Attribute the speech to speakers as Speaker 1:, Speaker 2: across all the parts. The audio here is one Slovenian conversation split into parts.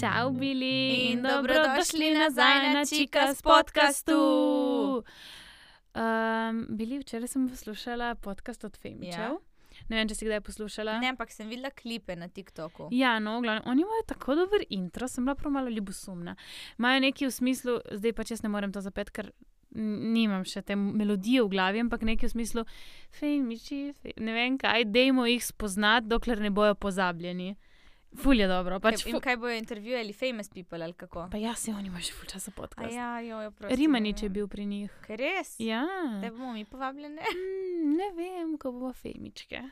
Speaker 1: Čau, bili
Speaker 2: In dobrodošli nazaj na Chikas podcastu.
Speaker 1: Um, bili včeraj sem poslušala podcast od Femičev.
Speaker 2: Ja.
Speaker 1: Ne vem, če si kdaj poslušala.
Speaker 2: Ne, ampak sem videla klipe na TikToku.
Speaker 1: Ja, no, glavno, oni imajo tako dober intro, sem bila prav malo ljubosumna. Imajo neki v smislu, zdaj pa če ne morem to zapet, ker nimam še te melodije v glavi, ampak neki v smislu, fejmiči, fej, ne vem kaj, dejmo jih spoznati, dokler ne bojo pozabljeni. Ful je dobro. Pač
Speaker 2: Kaj,
Speaker 1: fu,
Speaker 2: in kaj bojo intervjuvali, famous people ali kako?
Speaker 1: pa ja, se oni imajo že ful časa
Speaker 2: A
Speaker 1: podcast.
Speaker 2: ja, jo, jo, prosti,
Speaker 1: Rimanič je
Speaker 2: ne vem.
Speaker 1: bil pri njih.
Speaker 2: Kaj res?
Speaker 1: Ja.
Speaker 2: Da bomo mi povabljeni.
Speaker 1: Mm, ne vem, ko bomo femičke.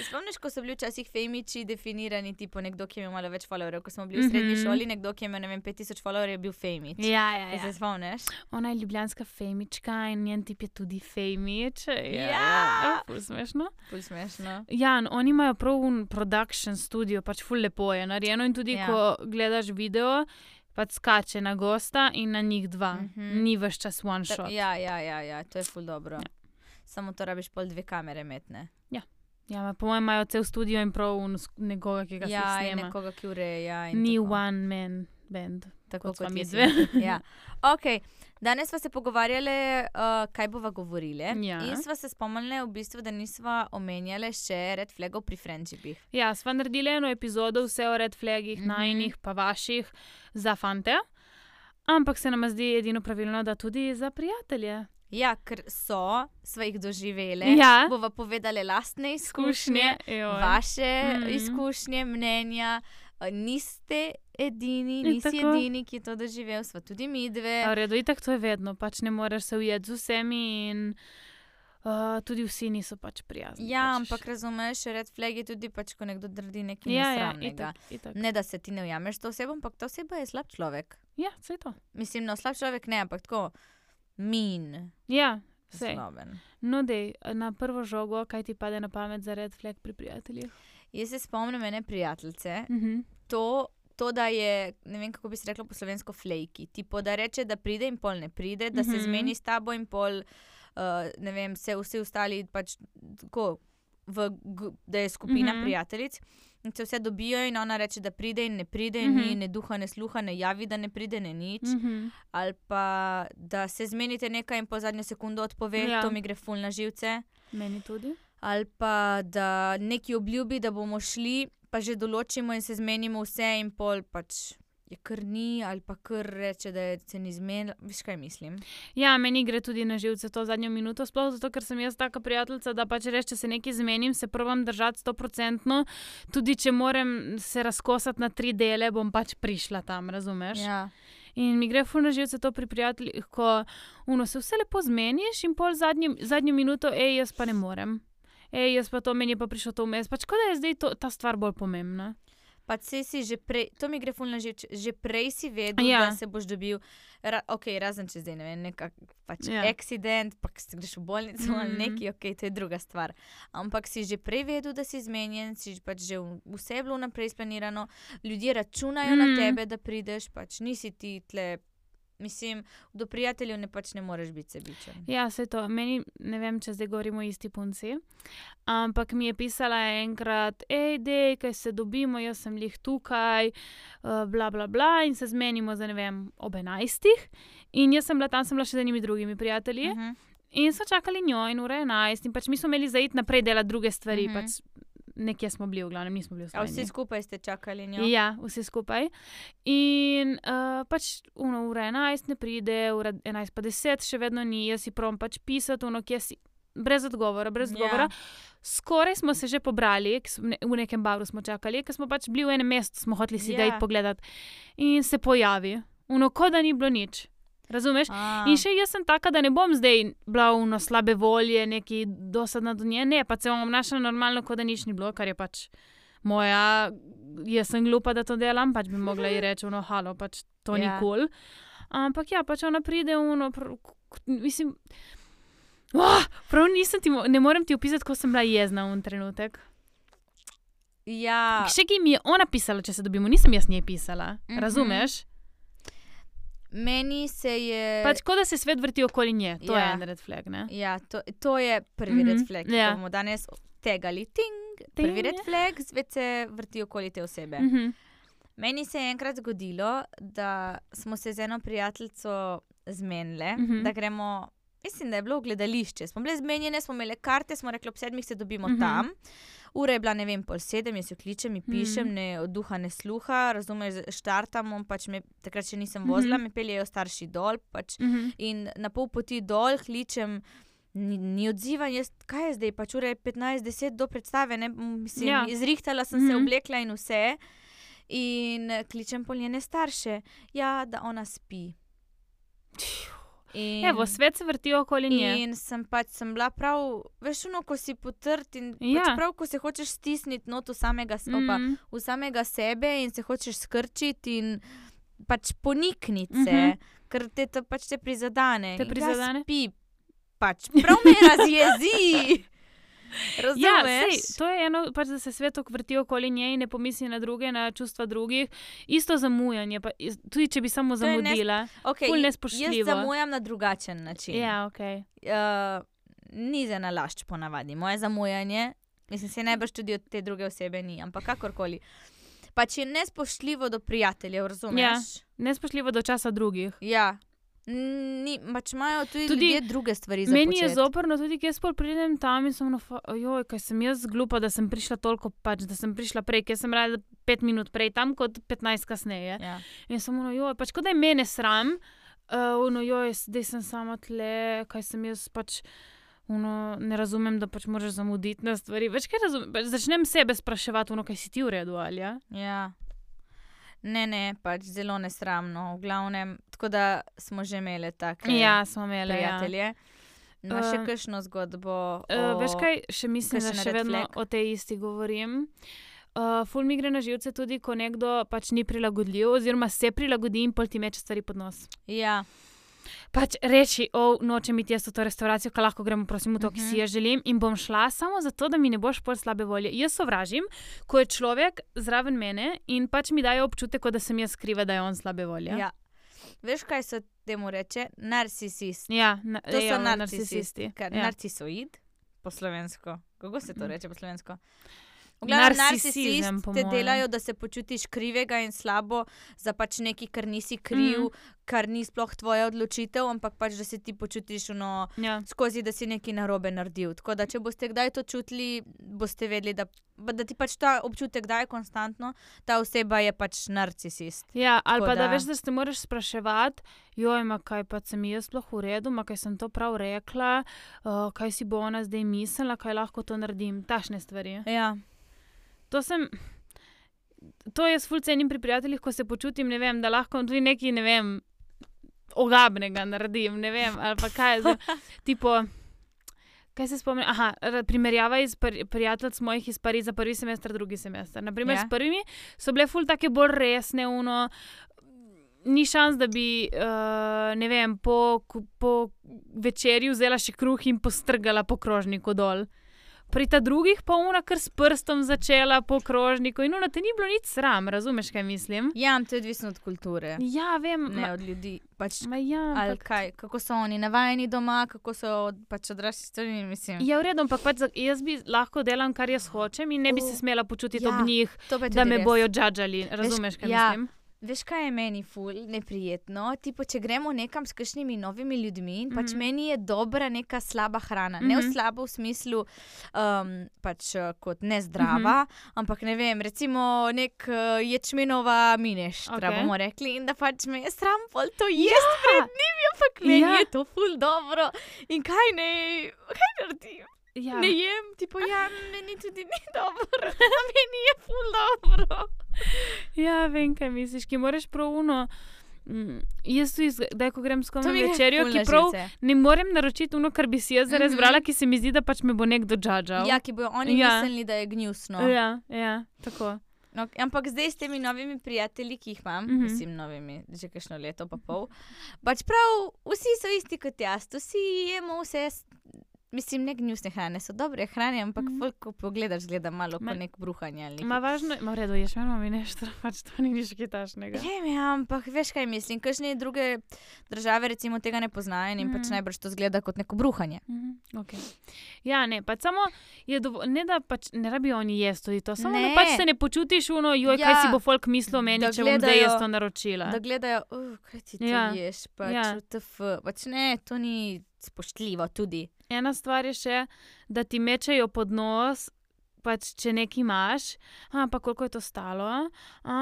Speaker 2: Spomniš, ko so bili včasih femiči definirani, tipo nekdo, ki je imel malo več followerjev, ko smo bili v srednji
Speaker 1: Mhm.
Speaker 2: šoli, nekdo, ki je imel, ne vem, 5000 followerjev, je bil femič.
Speaker 1: Ja, ja,
Speaker 2: Ja. Se spomniš?
Speaker 1: Ona je ljubljanska femička in njen tip je tudi femič. Ja,
Speaker 2: Ja.
Speaker 1: ful smešno.
Speaker 2: Ful smešno.
Speaker 1: Ja, in oni imajo prav un production studio, pač ful lepo je narejeno in tudi,
Speaker 2: Ja.
Speaker 1: ja. ko gledaš video, pač skače na gosta in na njih dva. Mm -hmm. Ni več čas one
Speaker 2: Ta,
Speaker 1: shot.
Speaker 2: ja, ja, ja, ja, to je ful dobro.
Speaker 1: Ja.
Speaker 2: Samo to rabiš pol dve kamere metne.
Speaker 1: Ja, ma po mojem imajo cel studio in prav nekoga, ki ga
Speaker 2: Ja,
Speaker 1: ja, snema.
Speaker 2: nekoga, ki ureja.
Speaker 1: Ni
Speaker 2: tako.
Speaker 1: one man band.
Speaker 2: Tako
Speaker 1: kot
Speaker 2: kot
Speaker 1: mi dve.
Speaker 2: Ja. Okay. Danes smo se pogovarjali, uh, kaj bova govorili.
Speaker 1: Ja.
Speaker 2: In sva se spomnili, v bistvu, da nisva omenjali še red flagov pri friendshipih.
Speaker 1: Ja, sva naredili eno epizodo, vse o red flagih, mm -hmm. najnih, pa vaših, za fante. Ampak se nam zdi edino pravilno, da tudi za prijatelje.
Speaker 2: Ja, ker so, sva jih doživeli.
Speaker 1: Ja.
Speaker 2: Bova povedali lastne izkušnje,
Speaker 1: joj.
Speaker 2: vaše mm. izkušnje, mnenja. Uh, Niste edini,
Speaker 1: Je
Speaker 2: nisi
Speaker 1: tako.
Speaker 2: edini, ki je to doživel, sva tudi mi dve.
Speaker 1: V redu, itak to je vedno, pač ne moreš se ujeti z vsemi in uh, tudi vsi niso pač prijazni.
Speaker 2: Ja,
Speaker 1: pač.
Speaker 2: ampak razumeš, red flag je tudi pač, ko nekdo naredi nekaj
Speaker 1: ja, ja,
Speaker 2: nesramnega.
Speaker 1: itak, itak.
Speaker 2: Ne, da se ti ne ujameš to osebo, ampak ta oseba je slab človek.
Speaker 1: Ja, vse to.
Speaker 2: Mislim, no, slab človek ne, ampak tako min,
Speaker 1: Ja, vse.
Speaker 2: slaben.
Speaker 1: No, dej, na prvo žogo, kaj ti pade na pamet za red flag pri prijateljih?
Speaker 2: Jaz se spomnim ene prijateljice,
Speaker 1: Mhm.
Speaker 2: to, to, da je, ne vem kako bi se reklo po slovensko, flejki. Tipo, da reče, da pride in pol ne pride, da se
Speaker 1: Mhm.
Speaker 2: zmeni s tabo in pol, uh, ne vem, se vsi ostali pač tako, v, da je skupina
Speaker 1: Mhm.
Speaker 2: prijateljic. In se vse dobijo, in ona reče, da pride, in ne pride, in ni
Speaker 1: Mhm.
Speaker 2: ne duha, ne sluha, ne javi, da ne pride, ne nič.
Speaker 1: Mhm.
Speaker 2: ali pa da se zmenite nekaj in po zadnjo sekundo odpove, ja. To mi gre ful na živce.
Speaker 1: Meni tudi.
Speaker 2: Ali pa da neki obljubi, da bomo šli, pa že določimo in se zmenimo vse, in pol pač je kar ni, ali pa kar reče, da je se ni zmenil. Veš kaj mislim?
Speaker 1: Ja, meni gre tudi na živce to zadnjo minuto, sploh zato, ker sem jaz taka prijateljica, da pač reče, če se nekaj zmenim, se provam držati stoprocentno. Tudi če moram se razkosati na tri dele, bom pač prišla tam, razumeš?
Speaker 2: Ja.
Speaker 1: In mi gre ful na živce to pri prijateljih, ko uno, se vse lepo zmeniš in pol zadnjo, zadnjo minuto, hej, jaz pa ne morem. Ej, jaz pa to meni pa prišlo to vmes. Pač kot da je zdaj to, ta stvar bolj pomembna.
Speaker 2: Pa se si že prej, to mi gre ful na živce, že prej si vedel,
Speaker 1: Ja.
Speaker 2: da se boš dobil, ra, ok, razen če zdaj ne vem, nekak pač
Speaker 1: Ja.
Speaker 2: accident, pa ko greš v bolnico ali
Speaker 1: Mhm.
Speaker 2: nekaj, ok, to je druga stvar. Ampak si že prej vedel, da si zmenjen, si pač že vse je bilo naprej splanirano, ljudje računajo mm. na
Speaker 1: Mhm.
Speaker 2: tebe, da prideš, pač nisi ti tle. Mislim, do prijateljev ne pač ne moreš biti sebičen.
Speaker 1: Ja, vse to. Meni, ne vem, če zdaj govorimo o isti punci. Ampak mi je pisala enkrat, hej, dej, kaj se dobimo, jaz sem lih tukaj, uh, bla, bla, bla, in se zmenimo za ne vem, ob enajstih. In jaz sem bila tam, sem bila še z enimi drugimi prijatelji.
Speaker 2: Uh -huh.
Speaker 1: In so čakali njo in ura je enajst, in pač mi smo imeli zaiti naprej delati druge stvari.
Speaker 2: Mhm.
Speaker 1: Mm -hmm. pač nekje smo bili, v glavnem nismo bili v
Speaker 2: A vsi
Speaker 1: Sloveniji.
Speaker 2: skupaj ste čakali njo?
Speaker 1: Ja, vsi skupaj. In uh, pač uno, ura 11 ne pride, ura 11 pa 10 še vedno ni, jaz si prom pač pisati, uno, kje si. Brez odgovora, brez
Speaker 2: Ja.
Speaker 1: odgovora. Skoraj smo se že pobrali, v nekem baru smo čakali, ker smo pač bili v enem mestu, smo hoteli si
Speaker 2: Ja.
Speaker 1: ga iti pogledat. In se pojavi, uno, kot da ni bilo nič. Razumeš?
Speaker 2: A,
Speaker 1: In še jaz sem taka, da ne bom zdaj bila v no slabe volje, neki dosadna do nje, ne, pa se bom obnašala normalno, kot da nič ni bilo, kar je pač moja, jaz sem glupa, da to delam, pač bi mogla ji reči, no, halo, pač to ni
Speaker 2: Ja.
Speaker 1: kul. Cool. Ampak ja, pač ona pride, uno, k- k- mislim. Oh, prav nisem ti, ne morem ti opisati, ko sem bila jezna v en trenutek.
Speaker 2: ja.
Speaker 1: Še ki mi je ona pisala, če se dobimo, nisem jaz njej pisala.
Speaker 2: Mhm.
Speaker 1: Razumeš?
Speaker 2: Meni se je.
Speaker 1: Pač kot da se svet vrti okoli nje, to
Speaker 2: Ja.
Speaker 1: je en red flag. Ne?
Speaker 2: Ja, to, to je prvi
Speaker 1: Mhm,
Speaker 2: red flag,
Speaker 1: ja.
Speaker 2: ki bomo danes tegali. Ting, prvi
Speaker 1: Ting.
Speaker 2: red flag, svet se vrti okoli te osebe.
Speaker 1: Mhm.
Speaker 2: Meni se je enkrat zgodilo, da smo se z eno prijateljico zmenile,
Speaker 1: Mhm.
Speaker 2: da gremo. Mislim, da je bilo v gledališče. Smo bile zmenjene, smo imele karte, smo rekli, ob sedmih se dobimo
Speaker 1: Mhm.
Speaker 2: tam. Ura je bila, ne vem, pol sedem, jaz jo kličem, mi pišem,
Speaker 1: Mhm.
Speaker 2: ne od duha, ne sluha, razumeš, štartamo, pač me, takrat še nisem vozila,
Speaker 1: Mhm.
Speaker 2: me peljejo starši dol, pač
Speaker 1: Mhm.
Speaker 2: In na pol poti dol kličem, ni, ni odziva, jaz, kaj je zdaj, pač ura je 15-10 do predstave, ne, mislim,
Speaker 1: Ja.
Speaker 2: izrihtala sem se,
Speaker 1: Mhm.
Speaker 2: oblekla in vse. In eh, kličem pol njene starše, ja, da ona spi. In,
Speaker 1: Evo, svet se vrti okoli nje.
Speaker 2: in sem pač sem bila prav, veš, no, ko si potrd in
Speaker 1: Ja.
Speaker 2: pač prav, ko se hočeš stisniti not v samega, mm. opa, v samega sebe in se hočeš skrčiti in pač ponikniti se, uh -huh. ker te to pač te prizadene.
Speaker 1: Te
Speaker 2: In
Speaker 1: prizadene?
Speaker 2: Spi, pač prav me razjezi.
Speaker 1: Ja,
Speaker 2: Razumeš?
Speaker 1: sej, to je eno, pač, da se svet vrti okoli nje in ne pomisli na druge, na čustva drugih. Isto zamujanje, pa, tudi če bi samo
Speaker 2: je nes-
Speaker 1: zamudila.
Speaker 2: okay,
Speaker 1: ful
Speaker 2: jaz
Speaker 1: nespoštljivo.
Speaker 2: zamujam na drugačen način.
Speaker 1: Ja, ok.
Speaker 2: Uh, ni za nalašč ponavadi. Moje zamujanje, mislim, se najbrž tudi od te druge osebe ni, ampak kakorkoli. Pač je nespoštljivo do prijateljev, razumeš?
Speaker 1: Ja. Nespoštljivo do časa drugih.
Speaker 2: ja. Ni, pač imajo tudi,
Speaker 1: Tudi
Speaker 2: druge stvari za
Speaker 1: Meni je
Speaker 2: početi.
Speaker 1: zoprno, tudi jaz pridem tam in sem, ojoj, kaj sem jaz glupa, da sem prišla toliko, pač, da sem prišla prej, ker sem rada pet minut prej tam, kot 15 kasneje.
Speaker 2: Ja.
Speaker 1: In sem ono, joj, pač kot da je mene sram, uh, no, joj, zdaj sem sama tle, kaj sem jaz pač. Uno, ne razumem, da pač moraš zamuditi na stvari. Več kaj razumem, pač začnem sebe spraševati, ono, kaj si ti v redu ali ja.
Speaker 2: Ja. Ne, ne, pač zelo nesramno, v glavnem. Tako da smo že imeli take
Speaker 1: Ja, smo imeli. Ja.
Speaker 2: prijatelje. Imaš še
Speaker 1: Eh,
Speaker 2: kakšno zgodbo?
Speaker 1: Uh,
Speaker 2: o-
Speaker 1: veš kaj, še mislim, da še vedno
Speaker 2: flag?
Speaker 1: o tej isti govorim. Uh, ful mi gre na živce tudi, ko nekdo pač ni prilagodljiv, oziroma se prilagodi in pol ti meče stvari pod nos.
Speaker 2: Ja,
Speaker 1: Pač reči, o, nočem iti jaz v to restavracijo, ko lahko gremo, prosim, v to, ki
Speaker 2: Mhm.
Speaker 1: si jaz želim, in bom šla samo zato, da mi ne boš pol slabe volje. Jaz sovražim, ko je človek zraven mene in pač mi daje občutek, da sem jaz kriva, da je on slabe volje.
Speaker 2: ja. Veš, kaj se temu reče? Narcisist.
Speaker 1: ja na,
Speaker 2: To so
Speaker 1: ejo,
Speaker 2: narcisisti. Kar,
Speaker 1: Ja.
Speaker 2: Narcisoid, po slovensko. Kako se to
Speaker 1: Mm.
Speaker 2: reče po slovensko? V glavnem,
Speaker 1: Narcisizem,
Speaker 2: te delajo, da se počutiš krivega in slabo za pač nekaj, kar nisi kriv, mm. kar ni sploh tvoja odločitev, ampak pač, da se ti počutiš ono,
Speaker 1: Ja.
Speaker 2: skozi, da si nekaj narobe naredil. Tako da, če boste kdaj to čutili, boste vedeli, da, da ti pač ta občutek daje konstantno, ta oseba je pač narcisist.
Speaker 1: Ja, ali
Speaker 2: Tako
Speaker 1: pa da-
Speaker 2: da
Speaker 1: veš, da se moraš spraševati, joj, ma kaj pa sem jaz sploh v redu, ma kaj sem to prav rekla, uh, kaj si bo ona zdaj mislila, kaj lahko to naredim. Tašne stvari.
Speaker 2: Ja.
Speaker 1: To sem. To jaz ful cenim pri prijateljih, ko se počutim, ne vem, da lahko tudi nekaj, ne vem, ogabnega naredim, ne vem, ali pa kaj zdaj. tipo, kaj se spomnim? Aha, primerjava iz pri, prijateljic mojih iz Pariza, prvi semester, drugi semester. Naprimer,
Speaker 2: Ja.
Speaker 1: ja. s prvimi so bile ful take bolj resne, uno. Ni šans, da bi, uh, ne vem, po, po večerji vzela še kruh in postrgala po krožniku dol. Pri ta drugih pa una kar s prstom začela po krožniku in una te ni bilo nič sram, razumeš, kaj mislim?
Speaker 2: ja, to je odvisno od kulture,
Speaker 1: Ja, vem.
Speaker 2: ne
Speaker 1: Ma,
Speaker 2: od ljudi. Pač,
Speaker 1: ma ja,
Speaker 2: ali
Speaker 1: ampak,
Speaker 2: kaj, kako so oni navajeni doma, kako so pač odrasli stvari, mislim.
Speaker 1: ja, v redu, ampak pač jaz bi lahko delal, kar jaz hočem in ne bi se
Speaker 2: O,
Speaker 1: smela počutiti
Speaker 2: ja,
Speaker 1: ob njih, da me
Speaker 2: res.
Speaker 1: bojo džadžali. Razumeš, kaj
Speaker 2: ja.
Speaker 1: mislim?
Speaker 2: Veš, kaj je meni ful neprijetno? Tipo, če gremo nekam s kakšnimi novimi ljudmi, in pač
Speaker 1: Mhm.
Speaker 2: meni je dobra neka slaba hrana. Ne v
Speaker 1: Mhm.
Speaker 2: slabo v smislu, um, pač eh, kot nezdrava,
Speaker 1: Mhm.
Speaker 2: ampak ne vem, recimo nek uh, ječmenova mineštra,
Speaker 1: Okej.
Speaker 2: bomo rekli, in da pač me je sram pol to jesti
Speaker 1: Ja.
Speaker 2: pred njimi, ampak meni
Speaker 1: Ja.
Speaker 2: je to ful dobro. In kaj ne, kaj naredim?
Speaker 1: Ja.
Speaker 2: Ne jem, tipo, ja, meni tudi ni dobro, meni je ful dobro.
Speaker 1: ja, vem, kaj misliš, ki moraš pravuno. Mm, jaz tudi, da ko grem s kom na večerjo, ki prav
Speaker 2: živce.
Speaker 1: ne morem naročiti ono, kar bi si jaz zares
Speaker 2: Mhm.
Speaker 1: brala, ki se mi zdi, da pač me bo nekdo džadžal.
Speaker 2: Ja, ki bojo oni
Speaker 1: Ja.
Speaker 2: mislili, da je gnusno.
Speaker 1: ja, ja, tako.
Speaker 2: No, ampak zdaj s temi novimi prijatelji, ki jih imam, mm. -hmm. mislim, novimi, že kakšno leto, pa pol. Pač prav, vsi so isti kot jaz, vsi jemo vse mislim, ne gnusne hrane, so dobre hrane, ampak mm. ko pogledaš, gleda malo
Speaker 1: Ma-
Speaker 2: kot nek bruhanje.
Speaker 1: Ma važno, v redu, ješ malo mi nešto, pač to ni nič kaj tašnega.
Speaker 2: Vem, ja, ampak veš kaj mislim, kakšne druge države recimo tega ne poznajo in mm. pač
Speaker 1: Mhm.
Speaker 2: najbrž to zgleda kot neko bruhanje.
Speaker 1: Mhm, okej. Ja, ne, pač samo je dovolj, ne da pač ne rabijo oni jesti to, samo
Speaker 2: Ne.
Speaker 1: da pač se ne počutiš uno, joj, ja, kaj si bo folk mislil meni,
Speaker 2: da
Speaker 1: če bom zdaj jaz
Speaker 2: gledajo-
Speaker 1: to naročila.
Speaker 2: Da gledajo, uh, kaj ti
Speaker 1: Ja,
Speaker 2: ješ, pač
Speaker 1: ja.
Speaker 2: TF, pač ne, to ni spoštljivo tudi.
Speaker 1: Ena stvar je še, da ti mečejo pod nos. Pač, če nekaj imaš, a, pa koliko je to stalo, a,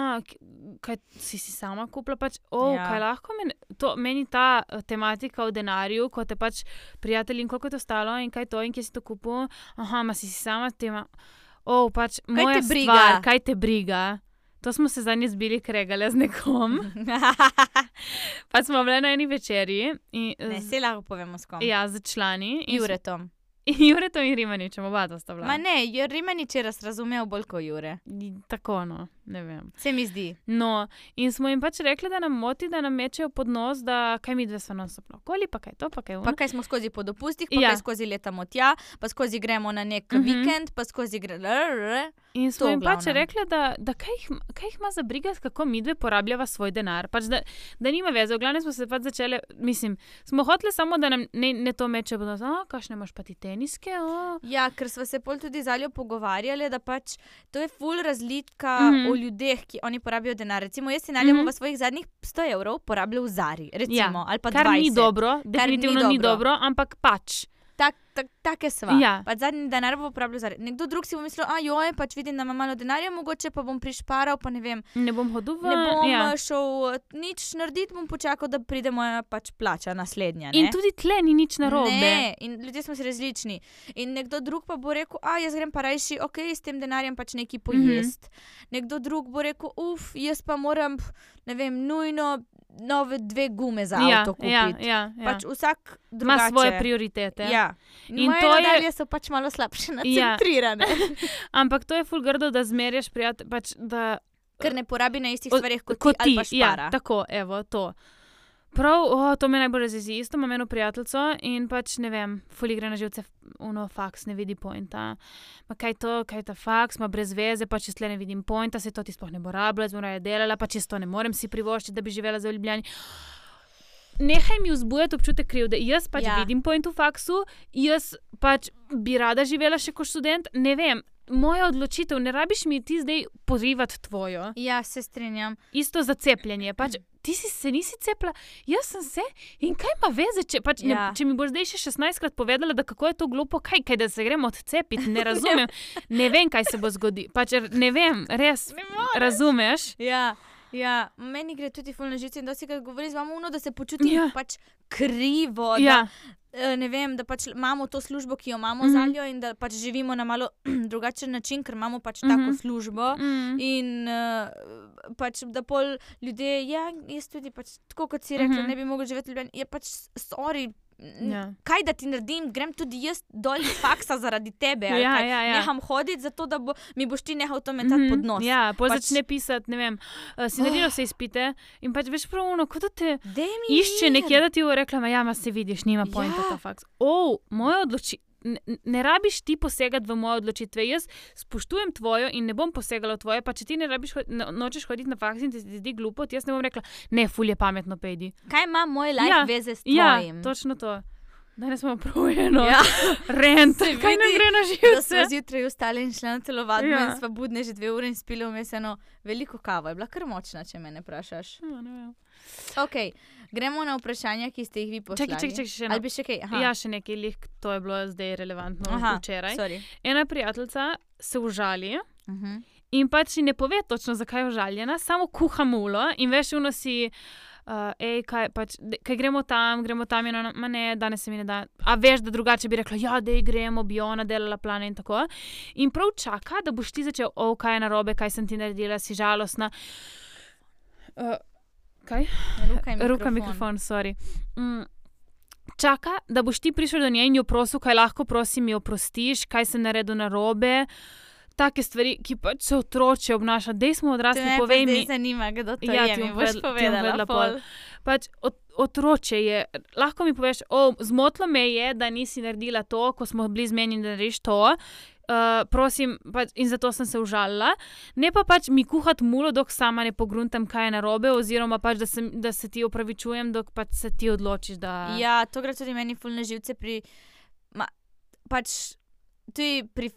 Speaker 1: kaj si si sama kupila, pač, oh, ja. Kaj lahko meni, to, meni ta eh, tematika o denarju, ko te pač prijatelji in koliko je to stalo in kaj to in kje si to kupil, aha, ma si si sama tema, oh, pač,
Speaker 2: Kaj
Speaker 1: moja
Speaker 2: te briga?
Speaker 1: stvar, kaj te briga. To smo se zadnjič zbili kregale z nekom, pa smo bile na eni večerji. In,
Speaker 2: ne, se lahko povemo s kom.
Speaker 1: Ja, z člani.
Speaker 2: Juretom.
Speaker 1: Juretom in Rimaničem, oba dva sta bila.
Speaker 2: Ma ne, Rimanič je raz razumel bolj kot Jure.
Speaker 1: Tako, no, ne vem.
Speaker 2: Se mi zdi.
Speaker 1: No, in smo jim pač rekli, da nam moti, da nam mečejo pod nos, da kaj mi dve non stop okoli, pa kaj to, pa kaj
Speaker 2: Pa
Speaker 1: ono.
Speaker 2: kaj smo skozi po dopustih, pa
Speaker 1: Ja.
Speaker 2: kaj skozi letamo tja, pa skozi gremo na nek mm -hmm. vikend, pa skozi gremo.
Speaker 1: In smo jim pač rekli, da, da kaj, jih, kaj jih ima za briga, kako mi dve porabljava svoj denar. Pač da, da nima veze, v glavnem smo se pač začeli, mislim, smo hoteli samo, da nam ne, ne to meče nos, a kakšne imaš pa ti teniske, o.
Speaker 2: Ja, ker smo se pol tudi z Aljo pogovarjali, da pač to je full razlika mm -hmm. o ljudeh, ki oni porabijo denar. Recimo, jaz in Alja
Speaker 1: Mhm.
Speaker 2: mm -hmm. v svojih zadnjih 100 evrov porabljal v Zari, recimo, ali pa
Speaker 1: Kar
Speaker 2: 20.
Speaker 1: ni dobro, definitivno ni
Speaker 2: dobro.
Speaker 1: dobro, ampak pač.
Speaker 2: Tak, tak, take sva.
Speaker 1: Ja.
Speaker 2: Pač zadnji denar bo uporabljal za. Nekdo drug si bo mislil, a joj, pač vidim, da ima malo denarja, mogoče pa bom prišparal, pa ne vem.
Speaker 1: Ne bom hodil v
Speaker 2: Ne bom
Speaker 1: ja.
Speaker 2: šel nič narediti, bom počakal, da pride moja pač plača naslednja. Ne?
Speaker 1: In tudi tle ni nič narobe.
Speaker 2: Ne, in ljudje smo si različni. In nekdo drug pa bo rekel, a jaz grem pa rajši, ok, s tem denarjem pač nekaj pojesti. Mm -hmm. Nekdo drug bo rekel, uf, jaz pa moram, ne vem, nujno nove dve gume za
Speaker 1: ja,
Speaker 2: avto kupiti.
Speaker 1: ja, ja, ja.
Speaker 2: Pač vsak
Speaker 1: Ima svoje prioritete.
Speaker 2: Ja. In, moje
Speaker 1: to je-
Speaker 2: nadalje so pač malo slabše
Speaker 1: Ja.
Speaker 2: nacentrirane. Ja.
Speaker 1: Ampak to je ful grdo, da zmerjaš prijatelje. Pač, da,
Speaker 2: Ker ne porabi na istih stvareh kot,
Speaker 1: kot
Speaker 2: ti, ali pa
Speaker 1: ti. Ja,
Speaker 2: špara.
Speaker 1: tako, evo, to. Prav, oh, to me najbolj razjezi. Isto imam eno prijateljico in pač ne vem, fuli gre na živce, uno faks, ne vidi pointa. Ma kaj to, kaj ta faks, ima brez veze, pač jaz tle ne vidim pointa, se to ti sploh ne bo rabila, zmora je delala, pač jaz to ne morem si privoščiti, da bi živela za Ljubljani. Nehaj mi vzbujati občutek krivde. Jaz pač. Ja. vidim point v faksu, jaz pač bi rada živela še kot študent, ne vem. Moja odločitev, ne rabiš mi ti zdaj porivati tvojo.
Speaker 2: Ja, se strinjam.
Speaker 1: Isto za cepljenje. Pač, ti si se nisi cepila, jaz sem se in kaj ima veze, če, pač, ja. ne, če mi boš zdaj še 16krat povedala, da kako je to glupo, kaj, kaj da se gremo odcepiti. Ne razumem, ne vem, kaj se bo zgodilo. Pač, ne vem, res.
Speaker 2: Ne moreš.
Speaker 1: Razumeš?
Speaker 2: Ja, ja, meni gre tudi fulno žice in dosti krat govori z vami, da se počutim
Speaker 1: Ja.
Speaker 2: pač krivo.
Speaker 1: Ja,
Speaker 2: Da, ne vem, da pač imamo to službo, ki jo imamo mm -hmm. z Aljo in da pač živimo na malo drugačen način, ker imamo pač mm -hmm. tako
Speaker 1: Mhm.
Speaker 2: službo.
Speaker 1: mm,
Speaker 2: In uh, pač, da pol ljudje, ja, jaz tudi, pač, tako kot si
Speaker 1: Mhm.
Speaker 2: mm -hmm. ne bi mogel živeti v Ljubljani, je pač sorry.
Speaker 1: Ja.
Speaker 2: Kaj da ti naredim, grem tudi jaz dol iz faksa zaradi tebe.
Speaker 1: Ja, ja, ja.
Speaker 2: Neham hoditi, zato da bo, mi boš ti nehal to metati mm -hmm. pod nos.
Speaker 1: Ja,
Speaker 2: Pač-
Speaker 1: začne pisati, ne vem, uh, si naredil vse izpite in pač veš pravno, kot da te išče nekje, da ti bo rekla, "Ma ja, ma se vidiš, nima pojma
Speaker 2: Ja.
Speaker 1: ta faks. O, moja odločitev. Ne, ne rabiš ti posegati v moje odločitve. Jaz spoštujem tvojo in ne bom posegala v tvoje. Pa če ti ne rabiš, no, nočeš hoditi na faks in ti se zdi glupo, jaz ne bom rekla, ne, fulje pametno pejdi.
Speaker 2: Kaj ima moj life
Speaker 1: Ja,
Speaker 2: ja. veze s
Speaker 1: Ja,
Speaker 2: tvojim?
Speaker 1: točno to. Danes smo pravljeno.
Speaker 2: Ja.
Speaker 1: Rent, kaj nam
Speaker 2: vidi,
Speaker 1: gre na
Speaker 2: Da smo
Speaker 1: živce.
Speaker 2: zjutraj vstali in šli na telovadbo
Speaker 1: Ja.
Speaker 2: ja. in smo budne že dve ure in spili vmes eno veliko kavo. Je bila kar močna, če me ne vprašaš.
Speaker 1: Ja, ne vem.
Speaker 2: Ok, gremo na vprašanja, ki ste jih vi poslali.
Speaker 1: Čakaj, čakaj, čakaj, še.
Speaker 2: Ali bi še kaj? Aha.
Speaker 1: Ja, še nekaj lih, to je bilo zdaj relevantno
Speaker 2: Aha,
Speaker 1: včeraj.
Speaker 2: sorry.
Speaker 1: Ena prijateljica se užali.
Speaker 2: Uh -huh.
Speaker 1: In pač ne pove točno, zakaj je užaljena, samo kuha mulo in veš, uno si. Uh, ej, kaj, pač, de, kaj gremo tam, gremo tam, in ona, ma ne, danes se mi ne da. A veš, da drugače bi rekla, ja, da gremo, bi ona delala plane in tako. In prav čaka, da boš ti začel, o, kaj je narobe, kaj sem ti naredila, si žalostna. Uh, kaj?
Speaker 2: Ruka in mikrofon.
Speaker 1: Ruka, mikrofon, sorry. Mm. Čaka, da boš ti prišel do nje in jo prosil, kaj lahko, prosim, mi oprostiš, kaj sem naredil narobe. Take stvari, ki pač se otroče obnaša, dej smo
Speaker 2: To
Speaker 1: odrasli,
Speaker 2: me
Speaker 1: povej mi.
Speaker 2: zanima, kdo to
Speaker 1: Ja,
Speaker 2: je,
Speaker 1: ti
Speaker 2: mi
Speaker 1: bom
Speaker 2: boš
Speaker 1: ti bom
Speaker 2: povedala.
Speaker 1: povedala
Speaker 2: pol.
Speaker 1: pol. Pač od, otroče je. Lahko mi poveš, o, zmotilo me je, da nisi naredila to, ko smo bili zmenjeni, da narediš to. Uh, prosim, pač, in zato sem se užalila. Ne pa pač mi kuhati mulo, dok sama ne pogruntam, kaj je narobe, oziroma pač, da, se, da se ti opravičujem, dok pač se ti odločiš. Da...
Speaker 2: Ja, to gre tudi meni fulne živce pri. Ma, pač tudi pri.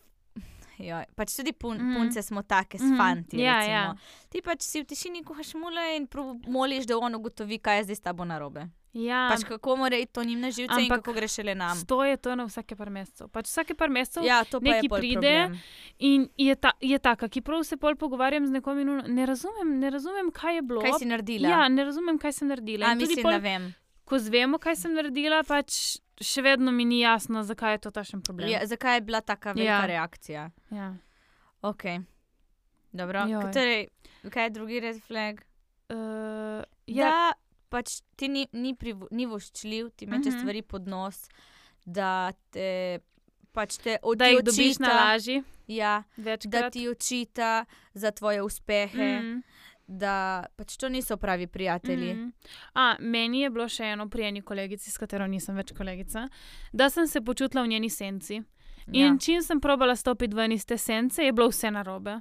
Speaker 2: Joj, pač tudi pun, mm punce smo take, s
Speaker 1: Mhm.
Speaker 2: fanti.
Speaker 1: Ja,
Speaker 2: recimo.
Speaker 1: ja.
Speaker 2: Ti pač si v tišini kuhaš mule in moliš, da on ugotovi, kaj je zdaj s tabo narobe.
Speaker 1: Ja,
Speaker 2: Pač kako mora iti to njim na živce in
Speaker 1: Ampak
Speaker 2: kako gre šele nam.
Speaker 1: Sto je to na vsake par mesecev. Pač vsake par mesecev
Speaker 2: Ja, to pa
Speaker 1: nekaj pride,
Speaker 2: problem.
Speaker 1: in je, ta, je taka, ki prav se pol pogovarjam z nekom in ne razumem, ne razumem, kaj je bilo.
Speaker 2: Kaj si naredila?
Speaker 1: Ja, ne razumem, kaj sem naredila.
Speaker 2: A,
Speaker 1: In
Speaker 2: mislim,
Speaker 1: pol,
Speaker 2: da vem.
Speaker 1: Ko zvemo, kaj sem naredila, pač še vedno mi ni jasno, zakaj je to takšen problem.
Speaker 2: Ja, zakaj je bila taka velika
Speaker 1: Ja.
Speaker 2: reakcija?
Speaker 1: Ja.
Speaker 2: Ok. Dobro. Torej, kaj je drugi red flag?
Speaker 1: Uh, ja,
Speaker 2: Da pač ti ni, ni, privo, ni voščljiv, ti meče
Speaker 1: Mhm.
Speaker 2: stvari pod nos, da te pač te
Speaker 1: da jih dobiš na
Speaker 2: očita,
Speaker 1: laži,
Speaker 2: ja, da
Speaker 1: večkrat.
Speaker 2: ti očita za tvoje uspehe, mm.
Speaker 1: Mm.
Speaker 2: da pač to niso pravi prijatelji. Mm.
Speaker 1: Mm. A, meni je bilo še eno pri eni kolegici, s katero nisem več kolegica, da sem se počutila v njeni senci. In
Speaker 2: Ja.
Speaker 1: čim sem probala stopiti ven iz te sence, je bilo vse narobe.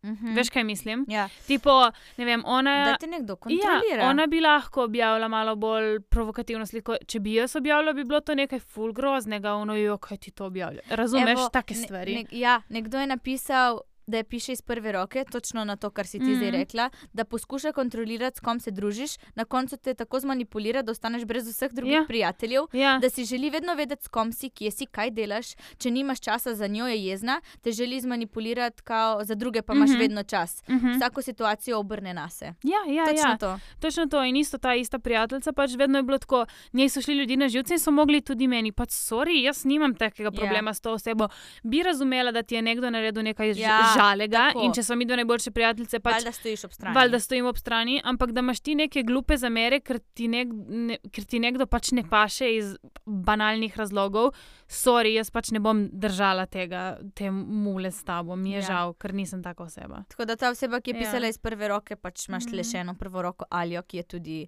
Speaker 2: Mhm.
Speaker 1: Veš, kaj mislim?
Speaker 2: ja.
Speaker 1: Tipo, ne vem, ona.
Speaker 2: Da te nekdo kontrolira.
Speaker 1: Ja, ona bi lahko objavila malo bolj provokativno sliko. Če bi jaz objavila, bi bilo to nekaj ful groznega, ono jo, kaj ti to objavlja. Razumeš,
Speaker 2: Evo,
Speaker 1: take
Speaker 2: ne-
Speaker 1: stvari.
Speaker 2: Ne, ja, nekdo je napisal, da je piše iz prve roke, točno na to, kar si ti mm. zdaj
Speaker 1: Mhm.
Speaker 2: rekla, da poskuša kontrolirati, s kom se družiš, na koncu te tako zmanipulira, da ostaneš brez vseh drugih
Speaker 1: Ja.
Speaker 2: ja. prijateljev.
Speaker 1: Ja,
Speaker 2: Da si želi vedno vedeti, s kom si, kje si, kaj delaš. Če nimaš časa za njo, je jezna, te želi zmanipulirati, kao, za druge pa imaš
Speaker 1: Mhm.
Speaker 2: vedno čas.
Speaker 1: uh -huh.
Speaker 2: Vsako situacijo obrne na se.
Speaker 1: ja, ja,
Speaker 2: Točno
Speaker 1: ja.
Speaker 2: to.
Speaker 1: Točno to. In isto ta ista prijateljica, pač vedno je bilo tako, njej so šli ljudje na živce in so mogli tudi meni. Pač, sorry, jaz nimam takega
Speaker 2: Ja.
Speaker 1: problema s to osebo. Bi razumela, da ti je nekdo naredil nekaj ž-
Speaker 2: Ja,
Speaker 1: žalega
Speaker 2: tako.
Speaker 1: in če so mi dve najboljše prijateljice, pač
Speaker 2: Valjda stojiš ob strani.
Speaker 1: Valjda stojim ob strani, ampak da imaš ti neke glupe zamere, ker ti, nek, ne, ker ti nekdo pač ne paše iz banalnih razlogov, sorry, jaz pač ne bom držala tega, te mule s tabo, mi je
Speaker 2: Ja.
Speaker 1: ja. žal, ker nisem taka oseba.
Speaker 2: Tako da ta oseba, ki je
Speaker 1: Ja.
Speaker 2: pisala iz prve roke, pač imaš mm. le
Speaker 1: Mhm.
Speaker 2: še eno prvo roko Aljo, ki je tudi